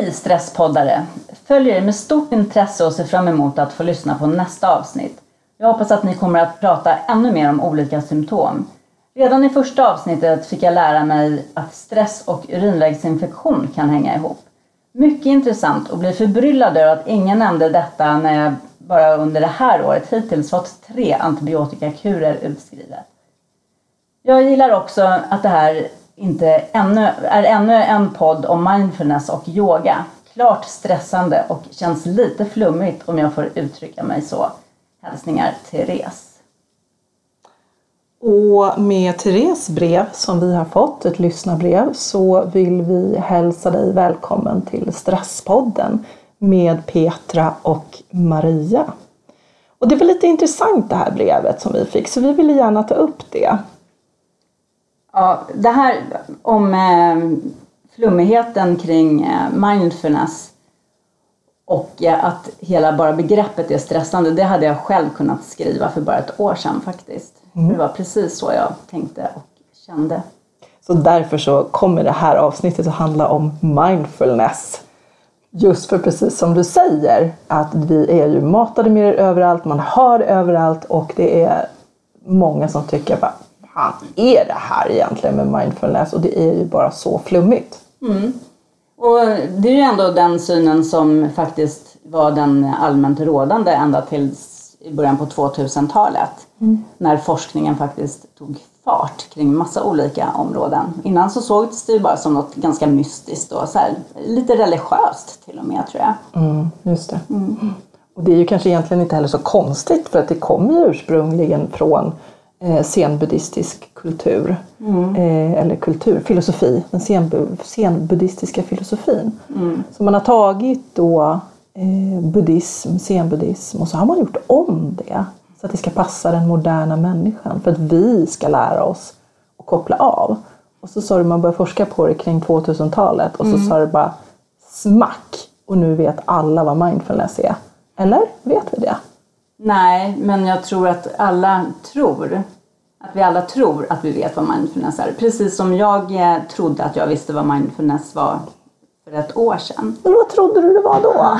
Hej stresspoddare! Följer er med stort intresse och ser fram emot att få lyssna på nästa avsnitt. Jag hoppas att ni kommer att prata ännu mer om olika symptom. Redan i första avsnittet fick jag lära mig att stress och urinvägsinfektion kan hänga ihop. Mycket intressant och blir förbryllad över att ingen nämnde detta när jag bara under det här året hittills fått tre antibiotikakurer utskrivet. Jag gillar också att det här inte ännu, är ännu en podd om mindfulness och yoga. Klart stressande och känns lite flummigt om jag får uttrycka mig så. Hälsningar Therese. Och med Therese brev som vi har fått, ett lyssnarbrev, så vill vi hälsa dig välkommen till Stresspodden med Petra och Maria. Och det var lite intressant det här brevet som vi fick så vi ville gärna ta upp det. Ja, det här om eh, flummigheten kring eh, mindfulness och eh, att hela bara begreppet är stressande, det hade jag själv kunnat skriva för bara ett år sedan faktiskt. Mm. Det var precis så jag tänkte och kände. Så därför så kommer det här avsnittet att handla om mindfulness. Just för precis som du säger, att vi är ju matade med det överallt, man hör det överallt och det är många som tycker bara fan är det här egentligen med mindfulness? Och det är ju bara så flummigt. Mm. Och det är ju ändå den synen som faktiskt var den allmänt rådande ända till i början på 2000-talet. Mm. När forskningen faktiskt tog fart kring massa olika områden. Innan så sågs det ju bara som något ganska mystiskt och så här, lite religiöst till och med tror jag. Mm, just det. Mm. Och det är ju kanske egentligen inte heller så konstigt för att det kommer ju ursprungligen från eh, zenbuddhistisk kultur. Mm. Eh, eller kultur, filosofi, den zenbuddhistiska filosofin. Mm. Så man har tagit då eh, buddhism, zenbuddhism och så har man gjort om det så att det ska passa den moderna människan för att vi ska lära oss att koppla av. Och så sa du man började forska på det kring 2000-talet och så mm. sa det bara smack och nu vet alla vad mindfulness är. Eller vet vi det? Nej, men jag tror att alla tror att vi alla tror att vi vet vad mindfulness är. Precis som jag eh, trodde att jag visste vad mindfulness var för ett år sedan. Men vad trodde du det var då?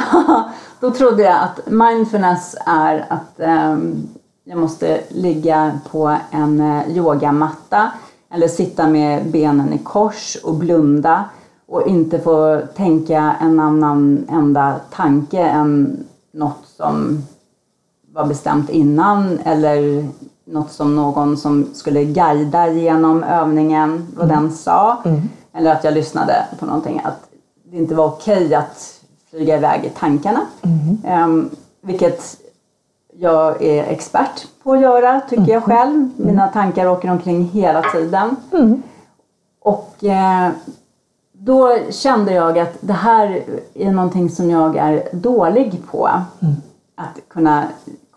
då trodde jag att mindfulness är att um, jag måste ligga på en uh, yogamatta eller sitta med benen i kors och blunda och inte få tänka en annan enda tanke än något som var bestämt innan eller något som någon som skulle guida genom övningen, vad mm. den sa. Mm. Eller att jag lyssnade på någonting, att det inte var okej att flyga iväg i tankarna. Mm. Um, vilket jag är expert på att göra, tycker jag mm. själv. Mm. Mina tankar åker omkring hela tiden. Mm. Och eh, då kände jag att det här är någonting som jag är dålig på. Att kunna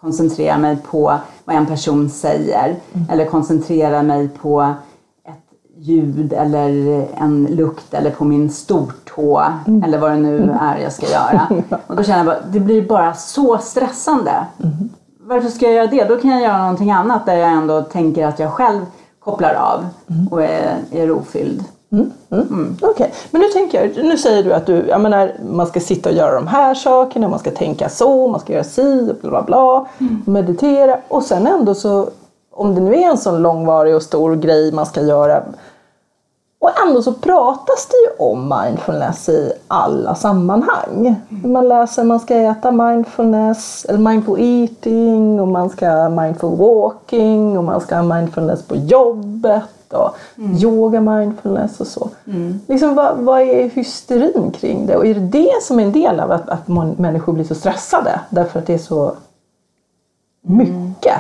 koncentrera mig på vad en person säger mm. eller koncentrera mig på ett ljud eller en lukt eller på min stortå mm. eller vad det nu mm. är jag ska göra. Och då känner jag bara, det blir bara så stressande. Mm. Varför ska jag göra det? Då kan jag göra någonting annat där jag ändå tänker att jag själv kopplar av mm. och är, är rofylld. Mm, mm. Mm. Okej, okay. men nu tänker jag, nu säger du att du, jag menar, man ska sitta och göra de här sakerna, man ska tänka så, man ska göra si bla bla bla, mm. meditera och sen ändå så, om det nu är en sån långvarig och stor grej man ska göra och ändå så pratas det ju om mindfulness i alla sammanhang. Mm. Man läser man ska äta mindfulness, eller mindful eating och man ska ha mindful walking och man ska ha mindfulness på jobbet och mm. yoga mindfulness och så. Mm. Liksom, vad, vad, är hysterin kring det? Och är det det som är en del av att, att man, människor blir så stressade? Därför att det är så mycket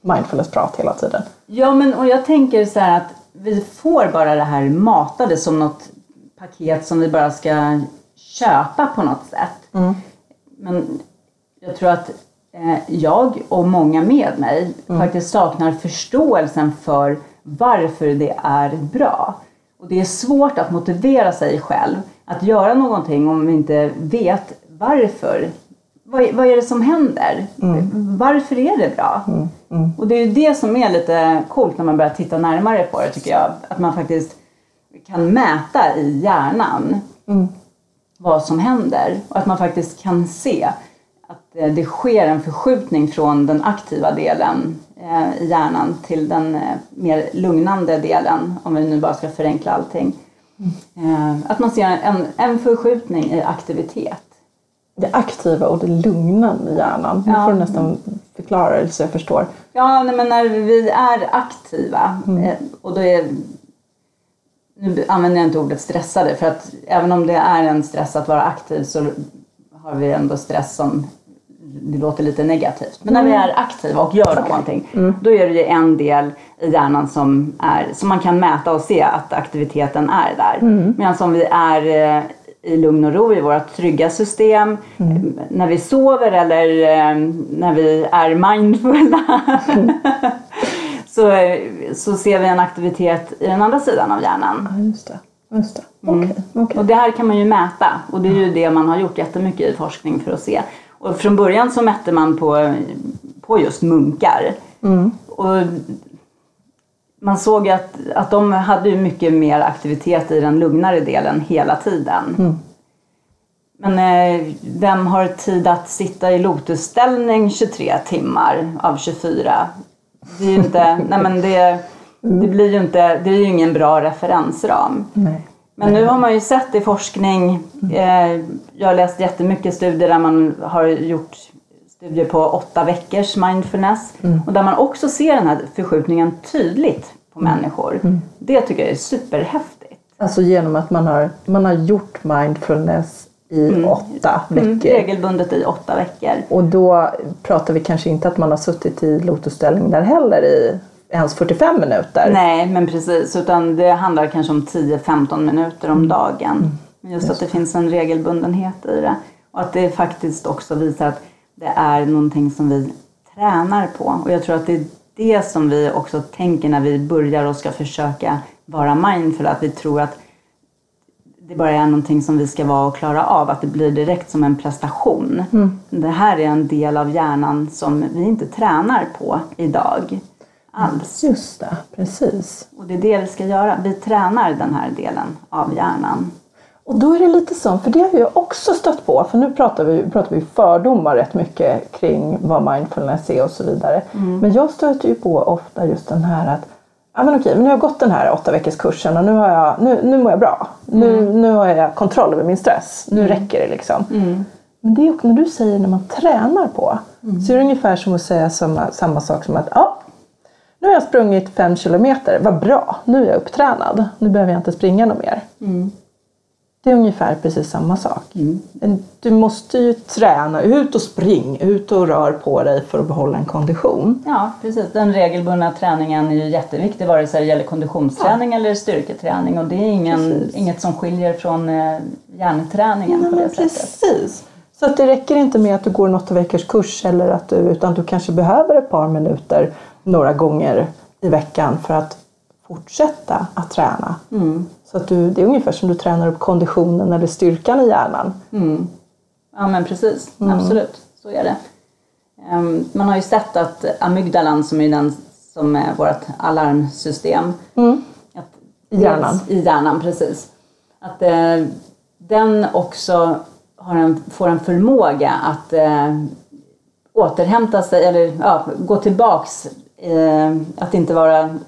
mindfulness-prat hela tiden. Ja, men och jag tänker så här att vi får bara det här matade som något paket som vi bara ska köpa på något sätt. Mm. Men jag tror att eh, jag och många med mig mm. faktiskt saknar förståelsen för varför det är bra. Och det är svårt att motivera sig själv att göra någonting om vi inte vet varför. Vad, vad är det som händer? Mm. Varför är det bra? Mm. Mm. Och det är det som är lite coolt när man börjar titta närmare på det tycker jag. Att man faktiskt kan mäta i hjärnan. Mm. vad som händer och att man faktiskt kan se att eh, det sker en förskjutning från den aktiva delen eh, i hjärnan till den eh, mer lugnande delen, om vi nu bara ska förenkla allting. Mm. Att man ser en, en förskjutning i aktivitet. Det aktiva och det lugnande i hjärnan. Nu får du nästan förklara det så jag förstår. Ja, nej, men när vi är aktiva mm. och då är nu använder jag inte ordet stressade för att även om det är en stress att vara aktiv så har vi ändå stress som det låter lite negativt. Men när vi mm. är aktiva och gör okay. någonting mm. då är det ju en del i hjärnan som, är, som man kan mäta och se att aktiviteten är där. Mm. Medan om vi är eh, i lugn och ro i vårt trygga system, mm. när vi sover eller eh, när vi är mindfulla mm. så, så ser vi en aktivitet i den andra sidan av hjärnan. Ja, just det. Just det. Okay, mm. okay. Och det här kan man ju mäta och det är ju det man har gjort jättemycket i forskning för att se. Och från början så mätte man på, på just munkar. Mm. Och man såg att, att de hade mycket mer aktivitet i den lugnare delen hela tiden. Mm. Men eh, vem har tid att sitta i lotusställning 23 timmar av 24? Det är inte, nej men det, det blir ju inte, det är ju ingen bra referensram. Nej. Men nu har man ju sett i forskning, eh, jag har läst jättemycket studier där man har gjort studier på åtta veckors mindfulness mm. och där man också ser den här förskjutningen tydligt på mm. människor. Mm. Det tycker jag är superhäftigt. Alltså genom att man har, man har gjort mindfulness i mm. åtta mm, veckor. regelbundet i åtta veckor. Och då pratar vi kanske inte att man har suttit i lotusställning där heller i ens 45 minuter. Nej, men precis. Utan det handlar kanske om 10-15 minuter om mm. dagen. Mm. Just, Just att det finns en regelbundenhet i det. Och att det faktiskt också visar att det är någonting som vi tränar på. Och jag tror att det är det som vi också tänker när vi börjar och ska försöka vara mindful. Att vi tror att det bara är någonting som vi ska vara och klara av, att det blir direkt som en prestation. Mm. Det här är en del av hjärnan som vi inte tränar på idag alls. Just det, precis. Och det är det vi ska göra. Vi tränar den här delen av hjärnan. Och då är det lite så, för det har jag också stött på, för nu pratar vi, pratar vi fördomar rätt mycket kring vad mindfulness är och så vidare. Mm. Men jag stöter ju på ofta just den här att ja men okej, men nu har jag gått den här åtta veckors kursen och nu, har jag, nu, nu mår jag bra. Nu, mm. nu har jag kontroll över min stress. Nu mm. räcker det liksom. Mm. Men det är också när du säger när man tränar på mm. så är det ungefär som att säga samma, samma sak som att ja, nu har jag sprungit fem kilometer, vad bra, nu är jag upptränad. Nu behöver jag inte springa något mer. Det är ungefär precis samma sak. Mm. Du måste ju träna, ut och spring, ut och rör på dig för att behålla en kondition. Ja, precis. Den regelbundna träningen är ju jätteviktig vare sig det gäller konditionsträning ja. eller styrketräning och det är ingen, inget som skiljer från eh, hjärnträningen ja, på det precis. sättet. Precis. Så att det räcker inte med att du går en åtta veckors kurs eller att du, utan du kanske behöver ett par minuter några gånger i veckan för att fortsätta att träna. Mm. Så att du, det är ungefär som du tränar upp konditionen eller styrkan i hjärnan. Mm. Ja men precis, mm. absolut. Så är det. Um, man har ju sett att amygdalan som är den som är vårt alarmsystem. Mm. Att, I hjärnan. I hjärnan, precis. Att uh, den också har en, får en förmåga att uh, återhämta sig eller ja, gå tillbaks eh, att inte vara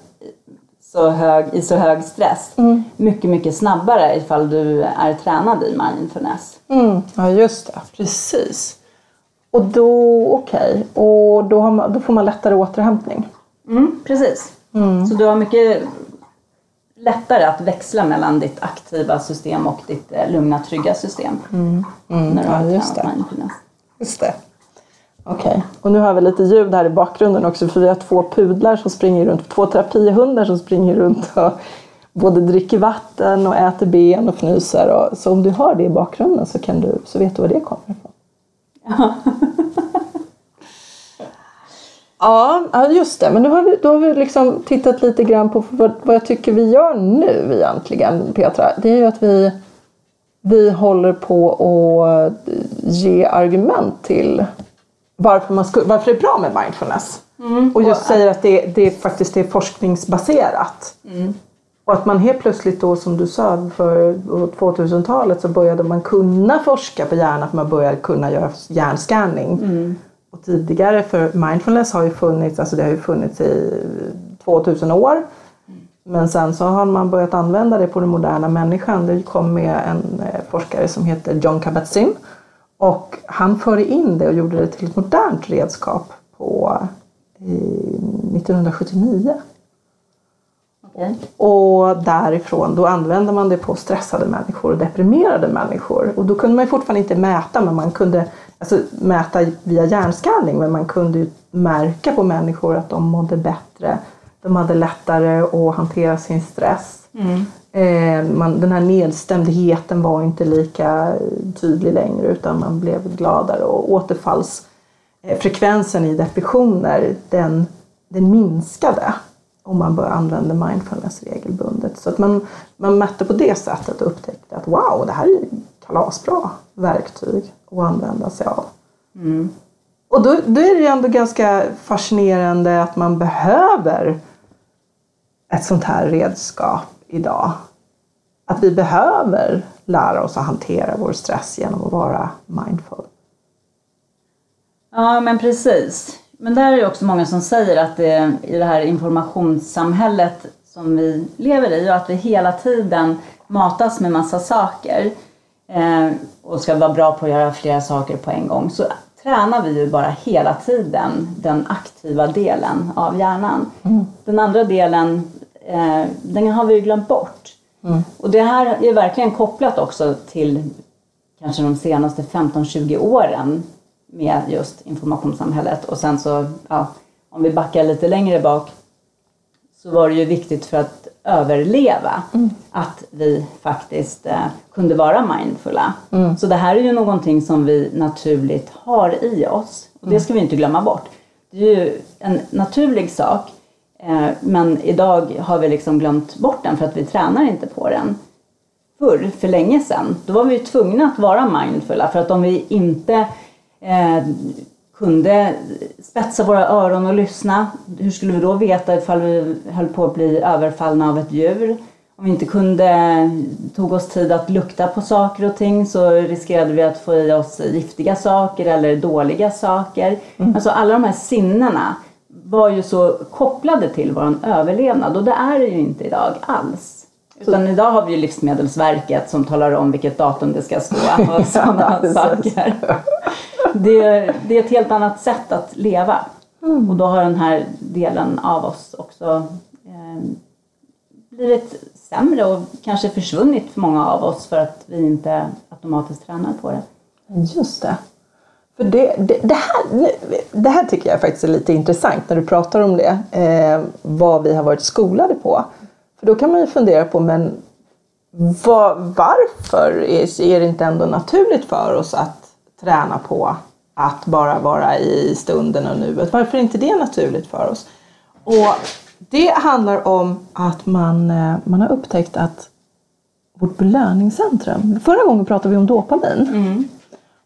så hög, i så hög stress mm. mycket, mycket snabbare ifall du är tränad i mindfulness. Mm. Ja, just det. Precis. Och då, okej, okay. och då, har man, då får man lättare återhämtning? Mm, precis. Mm. Så du har mycket lättare att växla mellan ditt aktiva system och ditt eh, lugna, trygga system. Mm. Mm. När du har ja, just det. mindfulness. Just det. Okej, okay. och nu har vi lite ljud här i bakgrunden också för vi har två pudlar som springer runt, två terapihundar som springer runt och både dricker vatten och äter ben och fnyser. Och, så om du hör det i bakgrunden så, kan du, så vet du var det kommer ifrån. Ja. ja, just det. Men då har vi, då har vi liksom tittat lite grann på vad, vad jag tycker vi gör nu egentligen, Petra. Det är ju att vi, vi håller på att ge argument till varför, man skulle, varför det är bra med mindfulness. Mm. Och just säger att det, det faktiskt är forskningsbaserat. Mm. Och att man helt plötsligt då som du sa för 2000-talet så började man kunna forska på hjärnan man började kunna göra hjärnscanning. Mm. Och tidigare, för mindfulness har ju funnits, alltså det har ju funnits i 2000 år. Men sen så har man börjat använda det på den moderna människan. Det kom med en eh, forskare som heter John Kabat-Zinn och han förde in det och gjorde det till ett modernt redskap på eh, 1979. Okay. Och därifrån då använde man det på stressade människor och deprimerade människor. Och då kunde man fortfarande inte mäta, men man kunde alltså, mäta via hjärnskanning, men man kunde märka på människor att de mådde bättre. De hade lättare att hantera sin stress. Mm. Eh, man, den här nedstämdheten var inte lika tydlig längre utan man blev gladare och återfallsfrekvensen i depressioner den, den minskade om man började använda mindfulness regelbundet. Så att man, man mätte på det sättet och upptäckte att wow, det här är kalasbra verktyg att använda sig av. Mm. Och då, då är det ju ändå ganska fascinerande att man behöver ett sånt här redskap idag. Att vi behöver lära oss att hantera vår stress genom att vara mindful. Ja, men precis. Men där är det också många som säger att det, i det här informationssamhället som vi lever i och att vi hela tiden matas med massa saker eh, och ska vara bra på att göra flera saker på en gång så tränar vi ju bara hela tiden den aktiva delen av hjärnan. Mm. Den andra delen, eh, den har vi ju glömt bort. Mm. Och det här är verkligen kopplat också till kanske de senaste 15-20 åren med just informationssamhället. Och sen så, ja, om vi backar lite längre bak så var det ju viktigt för att överleva Mm. att vi faktiskt eh, kunde vara mindfulla. Mm. Så det här är ju någonting som vi naturligt har i oss. Och Mm. det ska vi inte glömma bort. Det är ju en naturlig sak. Eh, men idag har vi liksom glömt bort den för att vi tränar inte på den. Förr, för länge sedan, då var vi tvungna att vara mindfulla för att om vi inte eh, kunde spetsa våra öron och lyssna, hur skulle vi då veta ifall vi höll på att bli överfallna av ett djur? Om vi inte kunde, tog oss tid att lukta på saker och ting så riskerade vi att få i oss giftiga saker eller dåliga saker. Alltså alla de här sinnena var ju så kopplade till vår överlevnad och det är det ju inte idag alls. Utan idag har vi ju Livsmedelsverket som talar om vilket datum det ska stå och sådana precis. saker. Det, det är ett helt annat sätt att leva. Och då har den här delen av oss också eh, blivit sämre och kanske försvunnit för många av oss för att vi inte automatiskt tränar på det. Just det. För det, det, det, här, det här tycker jag faktiskt är lite intressant när du pratar om det. Eh, vad vi har varit skolade på. För då kan man ju fundera på, men var, varför är, är det inte ändå naturligt för oss att träna på att bara vara i stunden och nuet? Varför är inte det naturligt för oss? Och det handlar om att man, eh, man har upptäckt att vårt belöningscentrum, förra gången pratade vi om dopamin. Mm.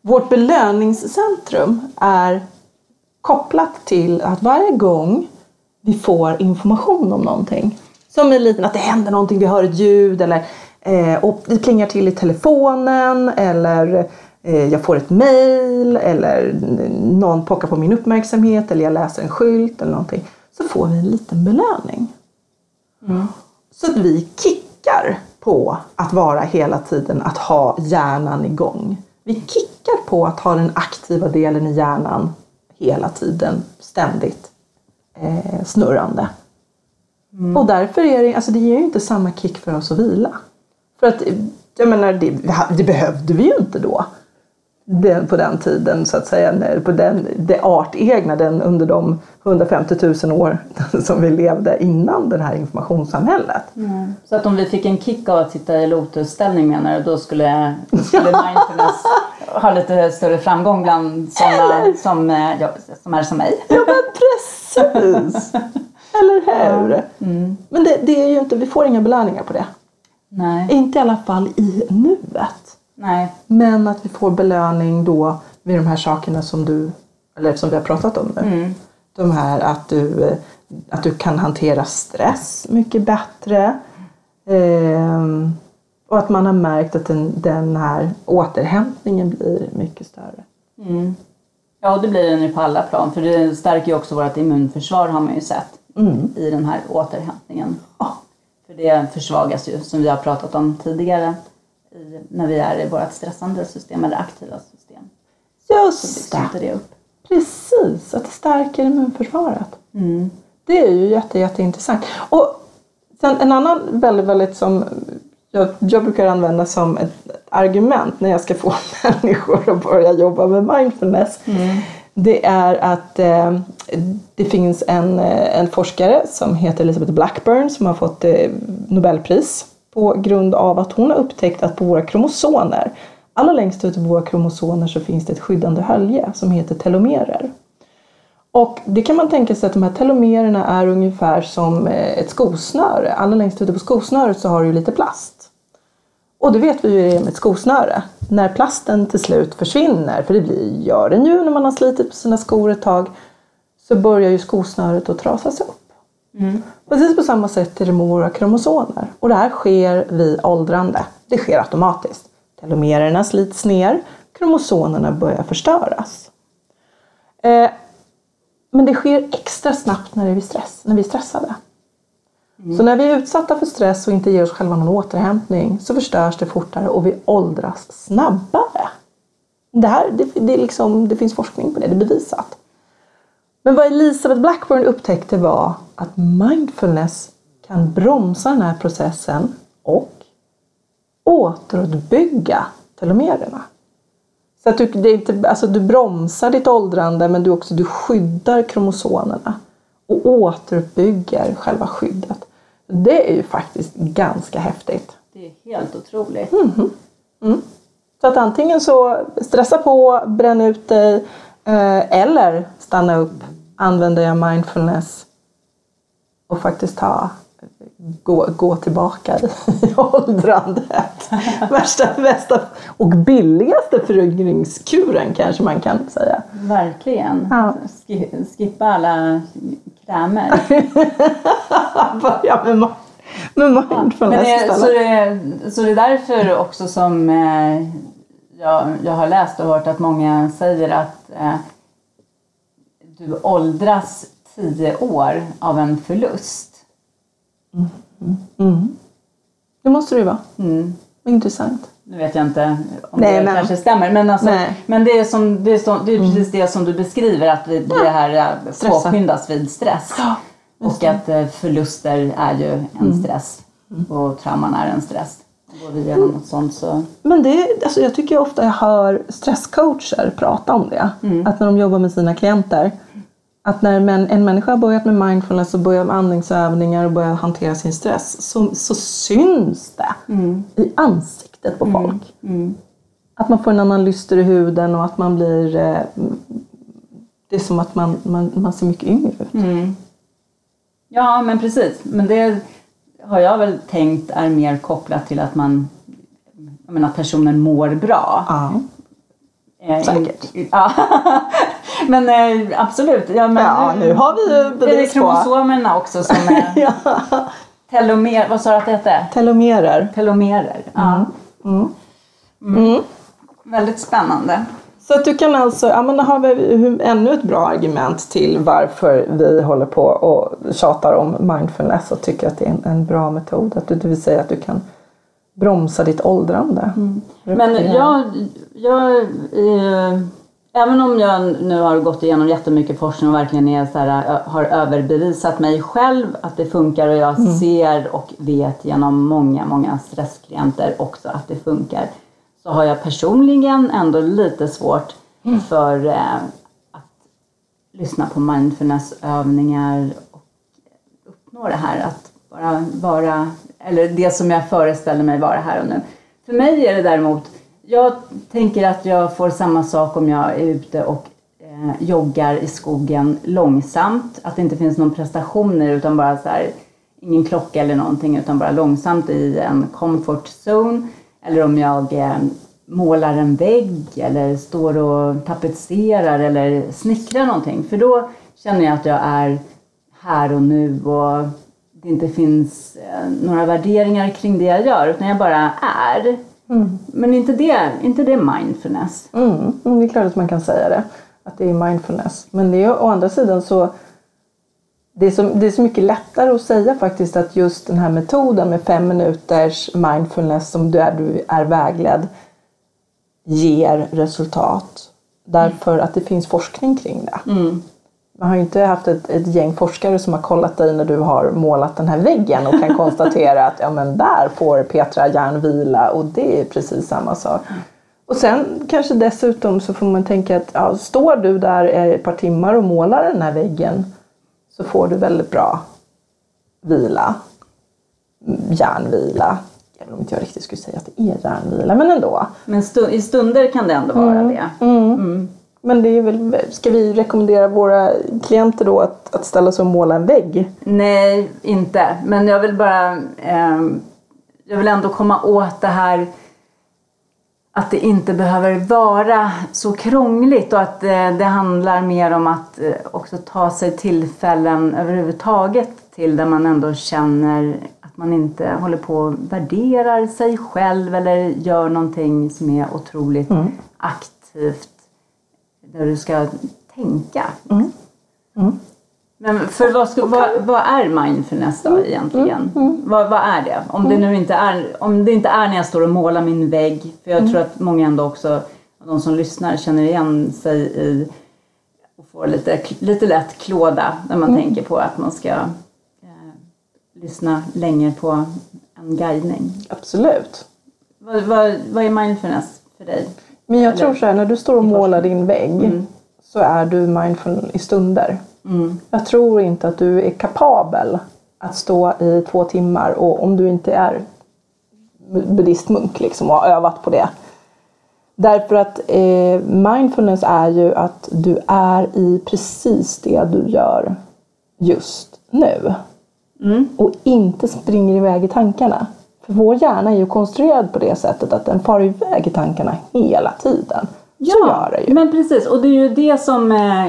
Vårt belöningscentrum är kopplat till att varje gång vi får information om någonting, som en liten att det händer någonting, vi hör ett ljud eller eh, och det plingar till i telefonen eller eh, jag får ett mail eller någon pockar på min uppmärksamhet eller jag läser en skylt eller någonting, så får vi en liten belöning. Så att vi kickar på att vara hela tiden, att ha hjärnan igång. Vi kickar på att ha den aktiva delen i hjärnan hela tiden, ständigt eh, snurrande. Och därför är det, alltså det ger ju inte samma kick för oss att vila. För att, jag menar, det, det behövde vi ju inte då. Den, på den tiden så att säga, när, på den, det artegna, den under de 150 000 år som vi levde innan det här informationssamhället. Så att om vi fick en kick av att sitta i lotusställning menar du, då skulle, då skulle mindfulness ha lite större framgång bland sådana som, eh, ja, som är som mig. Ja men precis! Eller hur? Men det, det är ju inte, vi får inga belöningar på det. Nej, Inte i alla fall i nuet. Nej, Men att vi får belöning då vid de här sakerna som du, eller som vi har pratat om nu. De här att du, eh, att du kan hantera stress mycket bättre. Ehm, och att man har märkt att den, den här återhämtningen blir mycket större. Mm. Ja, det blir den ju på alla plan. För det stärker ju också vårt immunförsvar har man ju sett Mm. i den här återhämtningen. För det försvagas ju, som vi har pratat om tidigare, i, när vi är i vårt stressande system eller aktiva system. Just det! det upp. Precis, att det stärker immunförsvaret. Mm. Det är ju jätte, jätteintressant. Och sen en annan väldigt, väldigt som jag, jag brukar använda som ett argument när jag ska få människor att börja jobba med mindfulness. Det är att eh, det finns en, eh, en forskare som heter Elizabeth Blackburn som har fått eh, Nobelpris på grund av att hon har upptäckt att på våra kromosomer, allra längst ut på våra kromosomer så finns det ett skyddande hölje som heter telomerer. Och det kan man tänka sig att de här telomererna är ungefär som eh, ett skosnöre. Allra längst ute på skosnöret så har du ju lite plast. Och det vet vi ju hur det är med ett skosnöre. När plasten till slut försvinner, för det blir, gör den ju när man har slitit på sina skor ett tag, så börjar ju skosnöret att trasas upp. Precis på samma sätt är det med våra kromosomer. Och det här sker vid åldrande. Det sker automatiskt. Telomererna slits ner, kromosomerna börjar förstöras. Eh, men det sker extra snabbt när, det är stress, när vi är stressade. Så när vi är utsatta för stress och inte ger oss själva någon återhämtning så förstörs det fortare och vi åldras snabbare. Det, här, det, det, liksom, det finns forskning på det, det är bevisat. Men vad Elisabeth Blackburn upptäckte var att mindfulness kan bromsa den här processen och återuppbygga telomererna. Så att du, det är inte, alltså du bromsar ditt åldrande men du också du skyddar kromosomerna och återuppbygger själva skyddet. Det är ju faktiskt ganska häftigt. Det är helt otroligt. Så att antingen så stressa på, bränn ut dig eller stanna upp, använder jag mindfulness och faktiskt ta, gå, gå tillbaka i åldrandet. Värsta, bästa och billigaste föryngringskuren kanske man kan säga. Verkligen. Ja. Ski- Skippa alla krämer. Börja med, med Men mindfulness det, så, det, så det är därför också som eh, jag, jag har läst och hört att många säger att eh, du åldras tio år av en förlust. Det måste det ju vara. Mm. Intressant. Nu vet jag inte om Nej, det men- kanske stämmer men, alltså. Mm. men det är, som, det, är som, det är precis det som du beskriver att vi, det här eh, Stressa. påskyndas vid stress. och att eh, förluster är ju en Mm. stress och trauman är en stress. Går igenom något sånt så... Men det, alltså jag tycker ofta jag hör stresscoacher prata om det. Att när de jobbar med sina klienter. Att när en, människa har börjat med mindfulness och börjat med andningsövningar och börjat hantera sin stress så, så syns det i ansiktet på folk. Att man får en annan lyster i huden och att man blir... Eh, det är som att man, man, man ser mycket yngre ut. Ja men precis. Men det har jag väl tänkt är mer kopplat till att man menar, att personen mår bra. Ja. Eh, Säkert. Ja. men eh, absolut. Ja, men, Ja, nu har vi ju Är det bevis på. kromosomerna också som är Ja. telomer... Vad sa du att det hette? Telomerer. Telomerer. Ja. Mm. Väldigt spännande. Så att du kan alltså, ja men då har vi ännu ett bra argument till varför vi håller på och tjatar om mindfulness och tycker att det är en, en bra metod. Att du, det vill säga att du kan bromsa ditt åldrande. Men jag, jag eh, även om jag nu har gått igenom jättemycket forskning och verkligen är så här, har överbevisat mig själv att det funkar och jag ser och vet genom många, många stressklienter också att det funkar. Så har jag personligen ändå lite svårt för eh, att lyssna på mindfulnessövningar och uppnå det här att bara vara, eller det som jag föreställer mig vara här och nu. För mig är det däremot, jag tänker att jag får samma sak om jag är ute och eh, joggar i skogen långsamt. Att det inte finns någon prestationer utan bara så här, ingen klocka eller någonting utan bara långsamt i en comfort zone. Eller om jag eh, målar en vägg eller står och tapetserar eller snickrar någonting. För då känner jag att jag är här och nu och det inte finns eh, några värderingar kring det jag gör utan jag bara är. Mm. Men inte det, inte det mindfulness? Mm, mm, det är klart att man kan säga det. Att det är mindfulness. Men det är å andra sidan så det är, så, det är så mycket lättare att säga faktiskt att just den här metoden med fem minuters mindfulness som du är, du är vägledd ger resultat. Därför att det finns forskning kring det. Mm. Man har ju inte haft ett, ett gäng forskare som har kollat dig när du har målat den här väggen och kan konstatera att ja, men där får Petra järnvila och det är precis samma sak. Och sen kanske dessutom så får man tänka att ja, står du där ett par timmar och målar den här väggen så får du väldigt bra vila, järnvila. Även om inte jag riktigt skulle säga att det är järnvila, men ändå. Men stu i stunder kan det ändå vara Mm. det. Mm. Men det är väl, ska vi rekommendera våra klienter då att, att ställa sig och måla en vägg? Nej, inte. Men jag vill bara... ehm, jag vill ändå komma åt det här att det inte behöver vara så krångligt och att eh, det handlar mer om att eh, också ta sig tillfällen överhuvudtaget till där man ändå känner att man inte håller på och värderar sig själv eller gör någonting som är otroligt aktivt där du ska tänka. Men för vad, ska, vad, vad är mindfulness då egentligen? Vad, vad är det? Om det nu inte är, om det inte är när jag står och målar min vägg. För jag tror att många ändå också, de som lyssnar känner igen sig i och får lite, lite lätt klåda när man tänker på att man ska eh, lyssna länge på en guidning. Absolut. Vad, vad, vad är mindfulness för dig? Men jag Eller- tror så här, när du står och målar din vägg så är du mindful i stunder. Mm. Jag tror inte att du är kapabel att stå i två timmar och om du inte är buddhistmunk liksom och har övat på det. Därför att eh, mindfulness är ju att du är i precis det du gör just nu. Och inte springer iväg i tankarna. För vår hjärna är ju konstruerad på det sättet att den far iväg i tankarna hela tiden. Ju. men precis. Och det är ju det som, eh,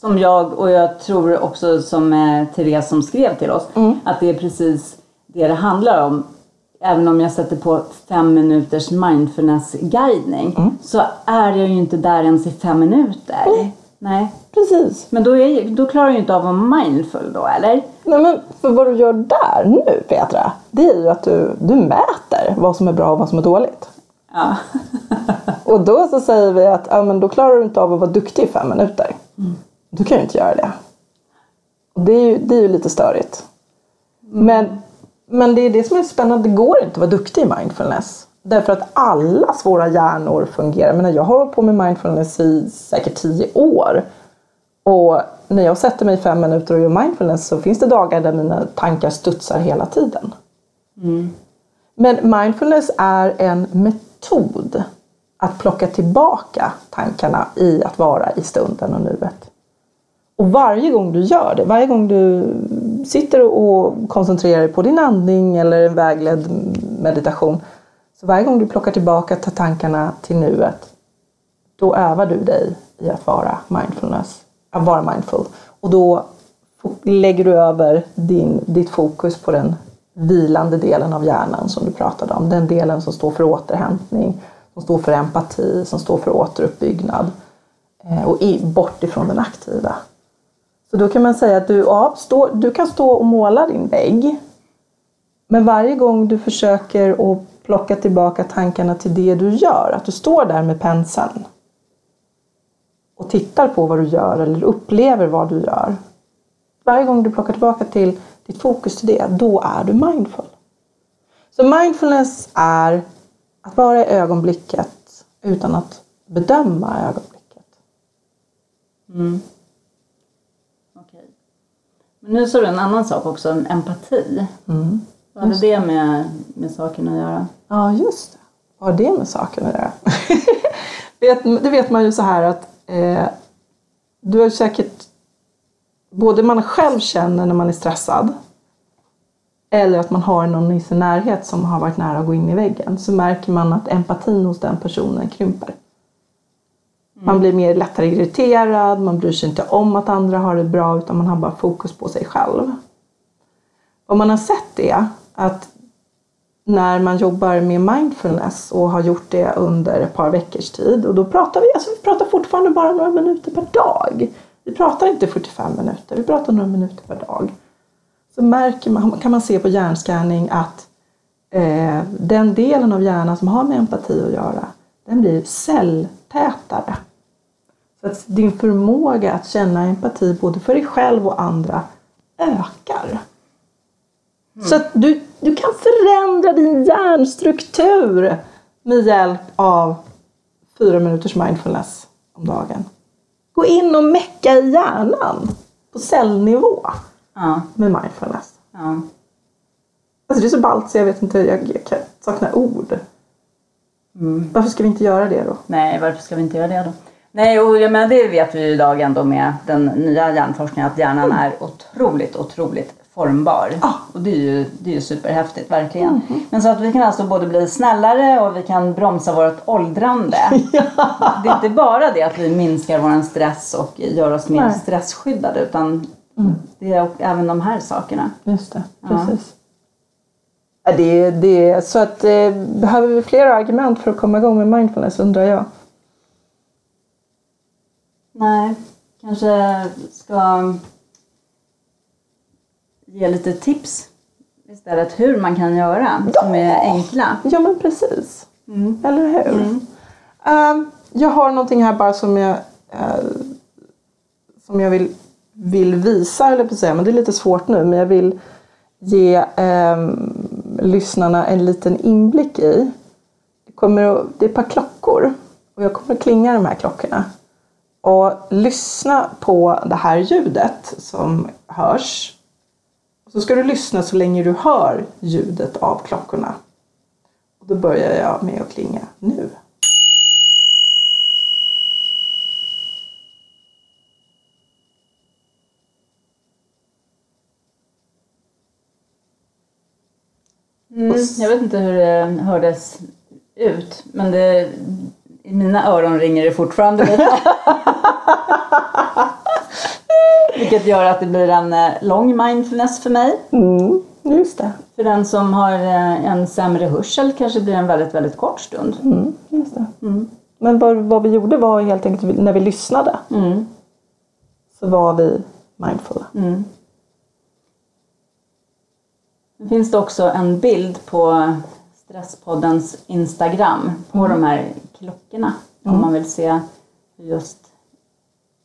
som jag och jag tror också som eh, Therese som skrev till oss. Mm. Att det är precis det det handlar om. Även om jag sätter på fem minuters mindfulness-guidning Mm. så är jag ju inte där ens i fem minuter. Nej. Precis. Men då, är, då klarar jag ju inte av att vara mindful då, eller? Nej, men för vad du gör där nu Petra, det är ju att du, du mäter vad som är bra och vad som är dåligt. Ja. Och då så säger vi att ja, men då klarar du inte av att vara duktig i fem minuter. Du kan ju inte göra det. Det är ju, det är ju lite störigt. Men, men det är det som är spännande, det går inte att vara duktig i mindfulness. Därför att allas våra hjärnor fungerar. Jag, menar, jag har hållit på med mindfulness i säkert tio år. Och när jag sätter mig i fem minuter och gör mindfulness så finns det dagar där mina tankar studsar hela tiden. Men mindfulness är en metod att plocka tillbaka tankarna i att vara i stunden och nuet. Och varje gång du gör det, varje gång du sitter och koncentrerar dig på din andning eller en vägledd meditation, så varje gång du plockar tillbaka ta tankarna till nuet, då övar du dig i att vara mindfulness, att vara mindful. Och då lägger du över din, ditt fokus på den vilande delen av hjärnan som du pratade om. Den delen som står för återhämtning, som står för empati, som står för återuppbyggnad. Eh, och bort ifrån den aktiva. Så då kan man säga att du, ja, stå, du kan stå och måla din vägg. Men varje gång du försöker att plocka tillbaka tankarna till det du gör, att du står där med penseln och tittar på vad du gör eller upplever vad du gör. Varje gång du plockar tillbaka till ditt fokus till det, då är du mindful. Så mindfulness är att vara i ögonblicket utan att bedöma ögonblicket. Okej. Men nu sa du en annan sak också, en empati. Mm. Vad hade det med, med saken att göra? Ja, just det. Vad har det med saken att göra? det vet man ju så här att eh, du har säkert både man själv känner när man är stressad eller att man har någon i sin närhet som har varit nära att gå in i väggen så märker man att empatin hos den personen krymper. Man blir mer lättare irriterad, man bryr sig inte om att andra har det bra utan man har bara fokus på sig själv. vad man har sett är att när man jobbar med mindfulness och har gjort det under ett par veckors tid och då pratar vi, alltså vi pratar fortfarande bara några minuter per dag. Vi pratar inte 45 minuter, vi pratar några minuter per dag. Så märker man, kan man se på hjärnscanning att eh, den delen av hjärnan som har med empati att göra, den blir celltätare. Så att din förmåga att känna empati både för dig själv och andra ökar. Mm. Så att du, du kan förändra din hjärnstruktur med hjälp av fyra minuters mindfulness om dagen. Gå in och mecka i hjärnan på cellnivå ja. med mindfulness. Ja. Alltså det är så ballt så jag vet inte, jag, jag saknar ord. Mm. Varför ska vi inte göra det då? Nej, varför ska vi inte göra det då? Nej, och jag menar, det vet vi idag ändå med den nya hjärnforskningen att hjärnan mm. är otroligt, otroligt formbar. Ah. Och det är ju, det är ju superhäftigt, verkligen. Mm. Men så att vi kan alltså både bli snällare och vi kan bromsa vårt åldrande. ja. Det är inte bara det att vi minskar vår stress och gör oss mer Nej. stressskyddade utan mm. det är även de här sakerna. Just det, precis. Ja. Det, det, så att, eh, behöver vi fler argument för att komma igång med mindfulness undrar jag? Nej, kanske ska ge lite tips istället hur man kan göra ja. som är enkla. Ja men precis. Mm. Eller hur? Mm. Um, jag har någonting här bara som jag, uh, som jag vill, vill visa, eller på säga, men det är lite svårt nu, men jag vill ge um, lyssnarna en liten inblick i. Det, kommer att, det är ett par klockor och jag kommer att klinga de här klockorna. Och lyssna på det här ljudet som hörs så ska du lyssna så länge du hör ljudet av klockorna. Och då börjar jag med att klinga nu. Mm, jag vet inte hur det hördes ut, men det, i mina öron ringer det fortfarande lite. Vilket gör att det blir en eh, lång mindfulness för mig. Mm, just det. För den som har eh, en sämre hörsel kanske blir en väldigt, väldigt kort stund. Mm, just det. Mm. Men vad, vad, vi gjorde var helt enkelt när vi lyssnade mm. så var vi mindfulla. Mm. Det finns det också en bild på Stresspoddens Instagram på mm. de här klockorna. Om mm. man vill se hur just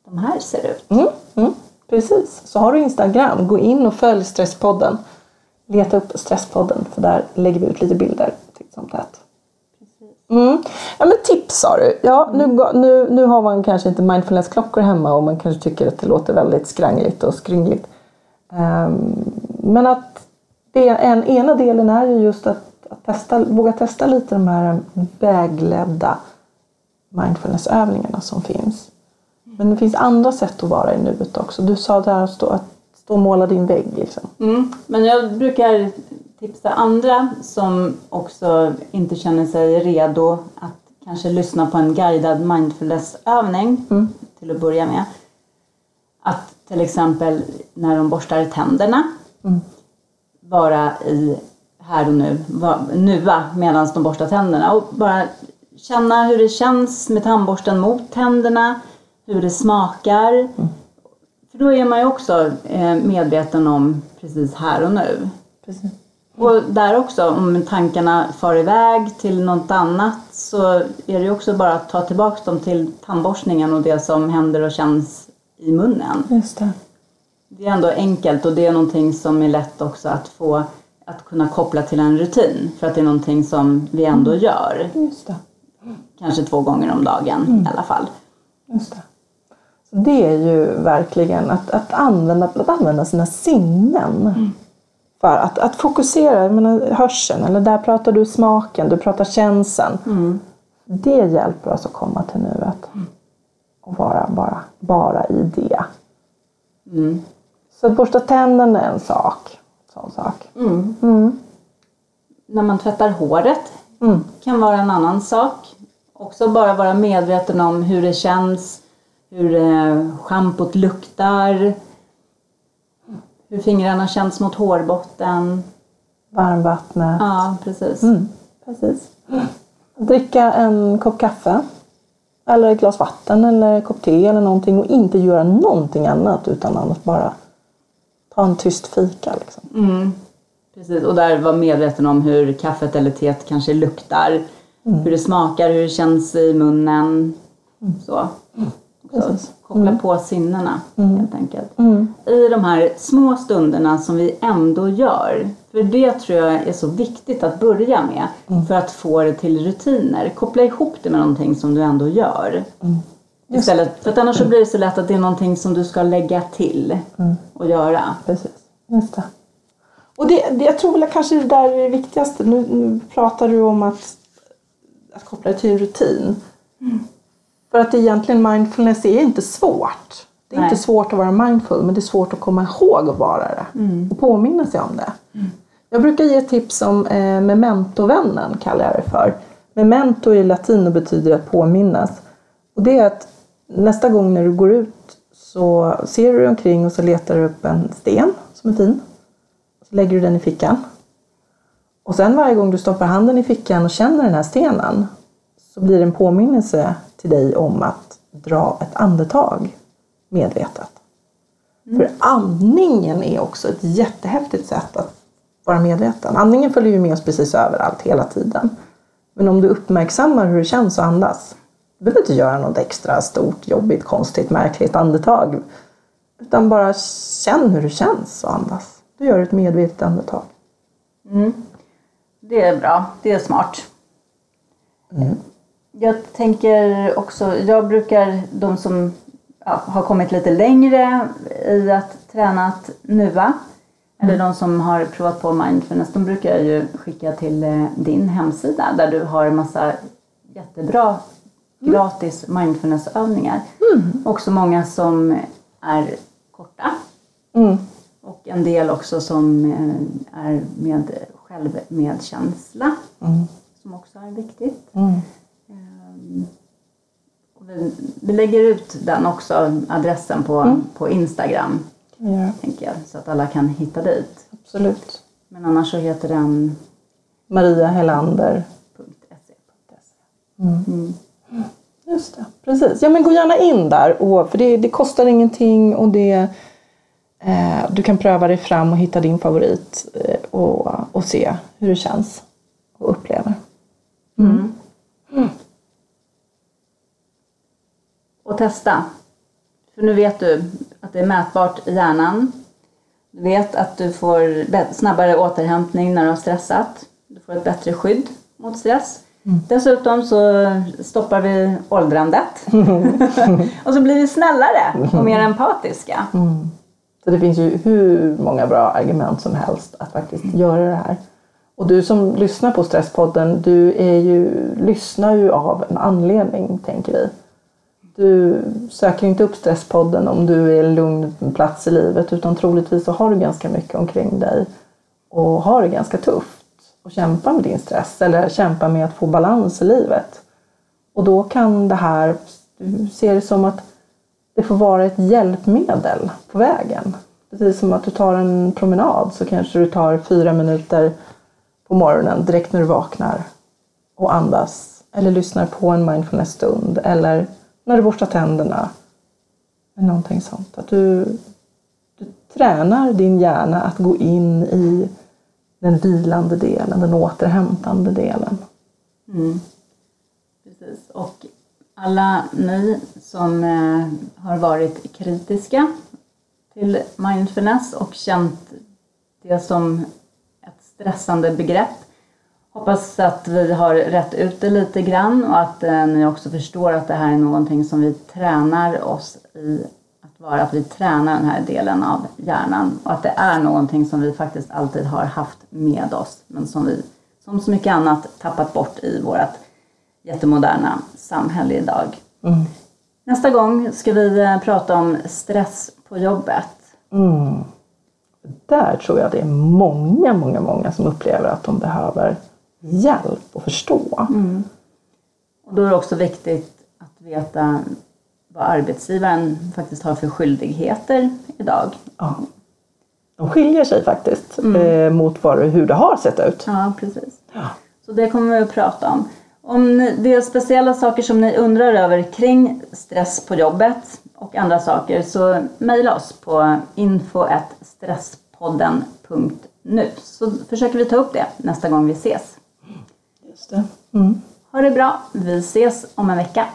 de här ser ut. Precis, så har du Instagram, gå in och följ Stresspodden. Leta upp Stresspodden för där lägger vi ut lite bilder titt som tätt. Mm. Ja, men tips sa du. Ja, nu, nu, nu har man kanske inte mindfulness-klockor hemma och man kanske tycker att det låter väldigt skrangligt och skryngligt. Um, men att det, en, ena delen är ju just att, att testa, våga testa lite de här vägledda mindfulnessövningarna som finns. Men det finns andra sätt att vara i nuet också. Du sa där att stå, att stå och måla din vägg. Liksom. Mm. Men jag brukar tipsa andra som också inte känner sig redo att kanske lyssna på en guidad mindfulness-övning mm. till att börja med. Att till exempel när de borstar tänderna mm. vara i här och nu, nua medan de borstar tänderna och bara känna hur det känns med tandborsten mot tänderna hur det smakar. Mm. För då är man ju också eh, medveten om precis här och nu. Precis. Och där också, om tankarna far iväg till något annat så är det ju också bara att ta tillbaka dem till tandborstningen och det som händer och känns i munnen. Just det. det är ändå enkelt och det är någonting som är lätt också att få att kunna koppla till en rutin för att det är någonting som vi ändå mm. gör. Just det. Kanske två gånger om dagen mm. i alla fall. Just det. Det är ju verkligen att, att, använda, att använda sina sinnen. Mm. För att, att fokusera, jag menar, hörseln, eller där pratar du smaken, du pratar känslan. Mm. Det hjälper oss att komma till nuet. Mm. Och vara bara, bara i det. Mm. Så att borsta tänderna är en sak. Sån sak. Mm. Mm. När man tvättar håret kan vara en annan sak. Också bara vara medveten om hur det känns hur eh, schampot luktar, hur fingrarna känns mot hårbotten. Varmvattnet. Ja, precis. Mm, precis. Dricka en kopp kaffe. Eller ett glas vatten eller en kopp te eller någonting och inte göra någonting annat utan annat bara ta en tyst fika. Liksom. Mm. Precis, och där vara medveten om hur kaffet eller teet kanske luktar. Hur det smakar, hur det känns i munnen. Så. Precis. koppla på sinnena helt enkelt. Mm. I de här små stunderna som vi ändå gör. För det tror jag är så viktigt att börja med. För att få det till rutiner. Koppla ihop det med någonting som du ändå gör. Istället, för att annars så blir det så lätt att det är någonting som du ska lägga till och göra. Precis, just det. Och det, det, jag tror väl kanske det där är det viktigaste. Nu, nu pratar du om att, att koppla det till en rutin. För att egentligen mindfulness är inte svårt. Det är Nej. inte svårt att vara mindful men det är svårt att komma ihåg att vara det. Och påminna sig om det. Jag brukar ge tips om eh, memento-vännen kallar jag det för. Memento i latin och betyder att påminnas. Och det är att nästa gång när du går ut så ser du omkring och så letar du upp en sten som är fin. Så lägger du den i fickan. Och sen varje gång du stoppar handen i fickan och känner den här stenen så blir det en påminnelse till dig om att dra ett andetag medvetet. För andningen är också ett jättehäftigt sätt att vara medveten. Andningen följer ju med oss precis överallt hela tiden. Men om du uppmärksammar hur det känns att andas. Du behöver inte göra något extra stort, jobbigt, konstigt, märkligt andetag. Utan bara känn hur det känns att andas. Du gör ett medvetet andetag. Det är bra, det är smart. Jag tänker också, jag brukar, de som ja, har kommit lite längre i att träna att nuva, eller de som har provat på mindfulness, de brukar jag ju skicka till eh, din hemsida där du har en massa jättebra gratis mindfulnessövningar. Också många som är korta Mm. och en del också som eh, är med självmedkänsla. Som också är viktigt. Mm. Vi, vi lägger ut den också, adressen på, på Instagram. göra. Tänker jag, så att alla kan hitta dit. Absolut. Men annars så heter den Maria Helander. .se. Just det, precis. Ja men gå gärna in där, och, för det, det kostar ingenting och det, eh, du kan pröva dig fram och hitta din favorit eh, och, och se hur det känns och upplever. Och testa. För nu vet du att det är mätbart i hjärnan. Du vet att du får snabbare återhämtning när du har stressat. Du får ett bättre skydd mot stress. Dessutom så stoppar vi åldrandet. och så blir vi snällare och mer empatiska. Så det finns ju hur många bra argument som helst att faktiskt göra det här. Och du som lyssnar på Stresspodden, du är ju, lyssnar ju av en anledning, tänker vi. Du söker inte upp Stresspodden om du är en lugn plats i livet utan troligtvis så har du ganska mycket omkring dig och har det ganska tufft och kämpar med din stress eller kämpar med att få balans i livet. Och då kan det här, du ser det som att det får vara ett hjälpmedel på vägen. Precis som att du tar en promenad så kanske du tar fyra minuter på morgonen direkt när du vaknar och andas. Eller lyssnar på en mindfulness-stund eller när du borstar tänderna. Eller någonting sånt. Att du, du tränar din hjärna att gå in i den vilande delen, den återhämtande delen. Mm. Precis. Och alla ni som eh, har varit kritiska till mindfulness och känt det som ett stressande begrepp. Hoppas att vi har rätt ut det lite grann och att eh, ni också förstår att det här är någonting som vi tränar oss i att vara, att vi tränar den här delen av hjärnan och att det är någonting som vi faktiskt alltid har haft med oss men som vi som så mycket annat tappat bort i vårt jättemoderna samhälle idag. Nästa gång ska vi eh, prata om stress på jobbet. Där tror jag det är många, många, många som upplever att de behöver hjälp och förstå. Och då är det också viktigt att veta vad arbetsgivaren faktiskt har för skyldigheter idag. Ja. de skiljer sig faktiskt eh, mot vad, hur det har sett ut. Ja, precis. Så det kommer vi att prata om. Om ni, det är speciella saker som ni undrar över kring stress på jobbet och andra saker så mejla oss på info.stresspodden.nu så försöker vi ta upp det nästa gång vi ses. Just det. Mm. Ha det bra. Vi ses om en vecka.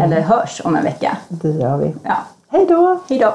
Eller hörs om en vecka. Det gör vi. Ja. Hej då! Hej då!